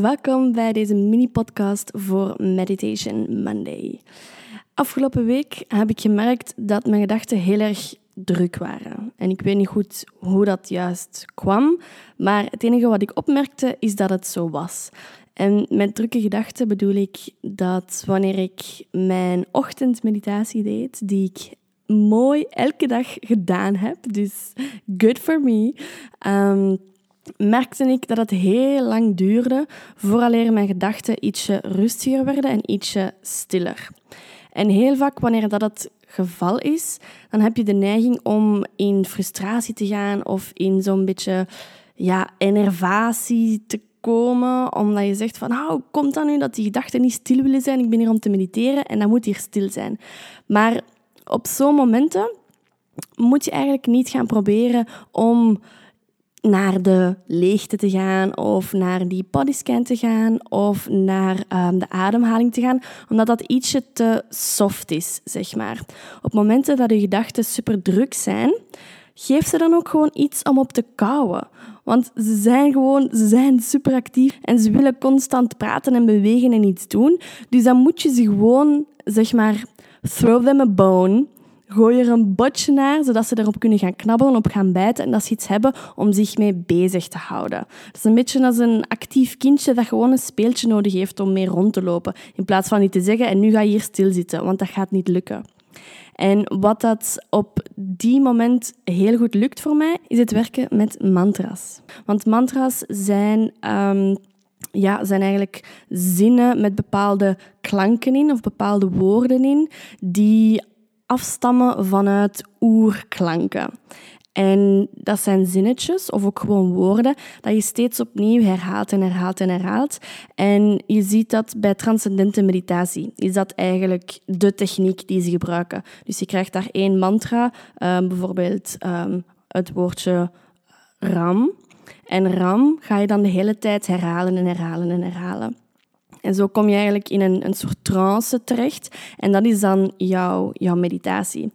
welkom bij deze mini-podcast voor Meditation Monday. Afgelopen week heb ik gemerkt dat mijn gedachten heel erg druk waren. En ik weet niet goed hoe dat juist kwam, maar het enige wat ik opmerkte is dat het zo was. En met drukke gedachten bedoel ik dat wanneer ik mijn ochtendmeditatie deed, die ik mooi elke dag gedaan heb, dus good for me, um, merkte ik dat het heel lang duurde vooraleer mijn gedachten ietsje rustiger werden en ietsje stiller. En heel vaak wanneer dat het geval is, dan heb je de neiging om in frustratie te gaan of in zo'n beetje ja, enervatie te komen, omdat je zegt van, nou, komt dan nu dat die gedachten niet stil willen zijn? Ik ben hier om te mediteren en dat moet hier stil zijn. Maar op zo'n momenten moet je eigenlijk niet gaan proberen om naar de leegte te gaan of naar die bodyscan te gaan of naar um, de ademhaling te gaan, omdat dat ietsje te soft is, zeg maar. Op momenten dat je gedachten super druk zijn, geef ze dan ook gewoon iets om op te kouwen. Want ze zijn gewoon, ze zijn super actief en ze willen constant praten en bewegen en iets doen. Dus dan moet je ze gewoon, zeg maar, throw them a bone. Gooi er een botje naar, zodat ze erop kunnen gaan knabbelen, op gaan bijten en dat ze iets hebben om zich mee bezig te houden. Dat is een beetje als een actief kindje dat gewoon een speeltje nodig heeft om mee rond te lopen. In plaats van niet te zeggen, en nu ga je hier stilzitten, want dat gaat niet lukken. En wat dat op die moment heel goed lukt voor mij, is het werken met mantra's. Want mantra's zijn... Um, ja, zijn eigenlijk zinnen met bepaalde klanken in of bepaalde woorden in die afstammen vanuit oerklanken. En dat zijn zinnetjes of ook gewoon woorden dat je steeds opnieuw herhaalt en herhaalt en herhaalt. En je ziet dat bij transcendente meditatie is dat eigenlijk de techniek die ze gebruiken. Dus je krijgt daar één mantra, um, bijvoorbeeld um, het woordje ram. En ram ga je dan de hele tijd herhalen en herhalen en herhalen. En zo kom je eigenlijk in een, een soort trance terecht. En dat is dan jouw, jouw meditatie.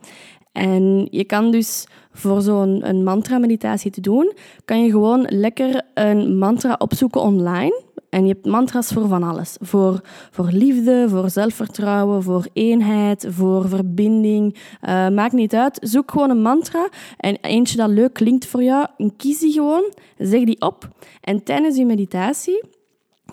En je kan dus voor zo'n mantra-meditatie te doen, kan je gewoon lekker een mantra opzoeken online. En je hebt mantra's voor van alles. Voor, voor liefde, voor zelfvertrouwen, voor eenheid, voor verbinding. Uh, maakt niet uit. Zoek gewoon een mantra en eentje dat leuk klinkt voor jou. Kies die gewoon, zeg die op. En tijdens je meditatie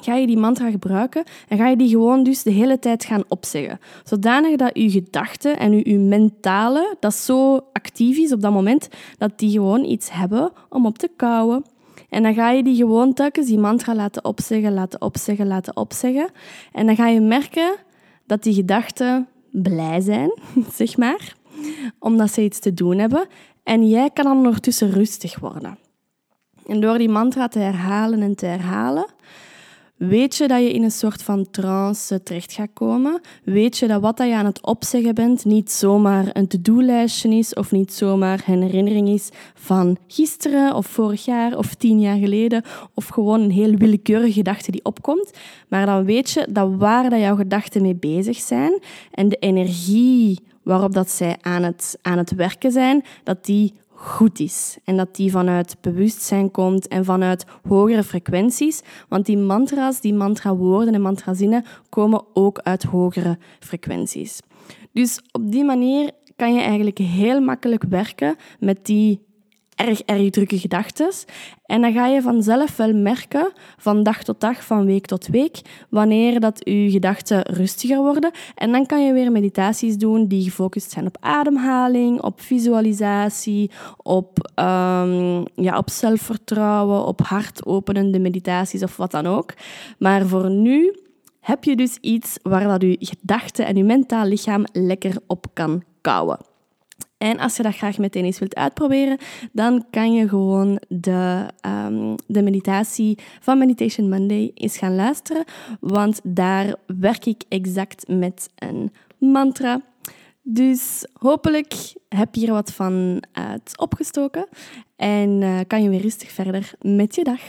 ga je die mantra gebruiken en ga je die gewoon dus de hele tijd gaan opzeggen. Zodanig dat je gedachten en je, mentale, dat zo actief is op dat moment, dat die gewoon iets hebben om op te kouwen. En dan ga je die gewoon telkens die mantra laten opzeggen, laten opzeggen, laten opzeggen. En dan ga je merken dat die gedachten blij zijn, zeg maar, omdat ze iets te doen hebben. En jij kan dan ondertussen rustig worden. En door die mantra te herhalen en te herhalen, Weet je dat je in een soort van trance terecht gaat komen? Weet je dat wat je aan het opzeggen bent niet zomaar een to-do-lijstje is of niet zomaar een herinnering is van gisteren of vorig jaar of tien jaar geleden of gewoon een heel willekeurige gedachte die opkomt, maar dan weet je dat waar dat jouw gedachten mee bezig zijn en de energie waarop dat zij aan het, aan het werken zijn, dat die goed is. En dat die vanuit bewustzijn komt en vanuit hogere frequenties. Want die mantra's, die mantra-woorden en mantrazinnen komen ook uit hogere frequenties. Dus op die manier kan je eigenlijk heel makkelijk werken met die erg, erg drukke gedachten. En dan ga je vanzelf wel merken, van dag tot dag, van week tot week, wanneer dat je gedachten rustiger worden. En dan kan je weer meditaties doen die gefocust zijn op ademhaling, op visualisatie, op, um, ja, op zelfvertrouwen, op hartopenende meditaties of wat dan ook. Maar voor nu heb je dus iets waar dat je gedachten en je mentaal lichaam lekker op kan kouwen. En als je dat graag meteen eens wilt uitproberen, dan kan je gewoon de, um, de meditatie van Meditation Monday eens gaan luisteren. Want daar werk ik exact met een mantra. Dus hopelijk heb je er wat van uit opgestoken en uh, kan je weer rustig verder met je dag.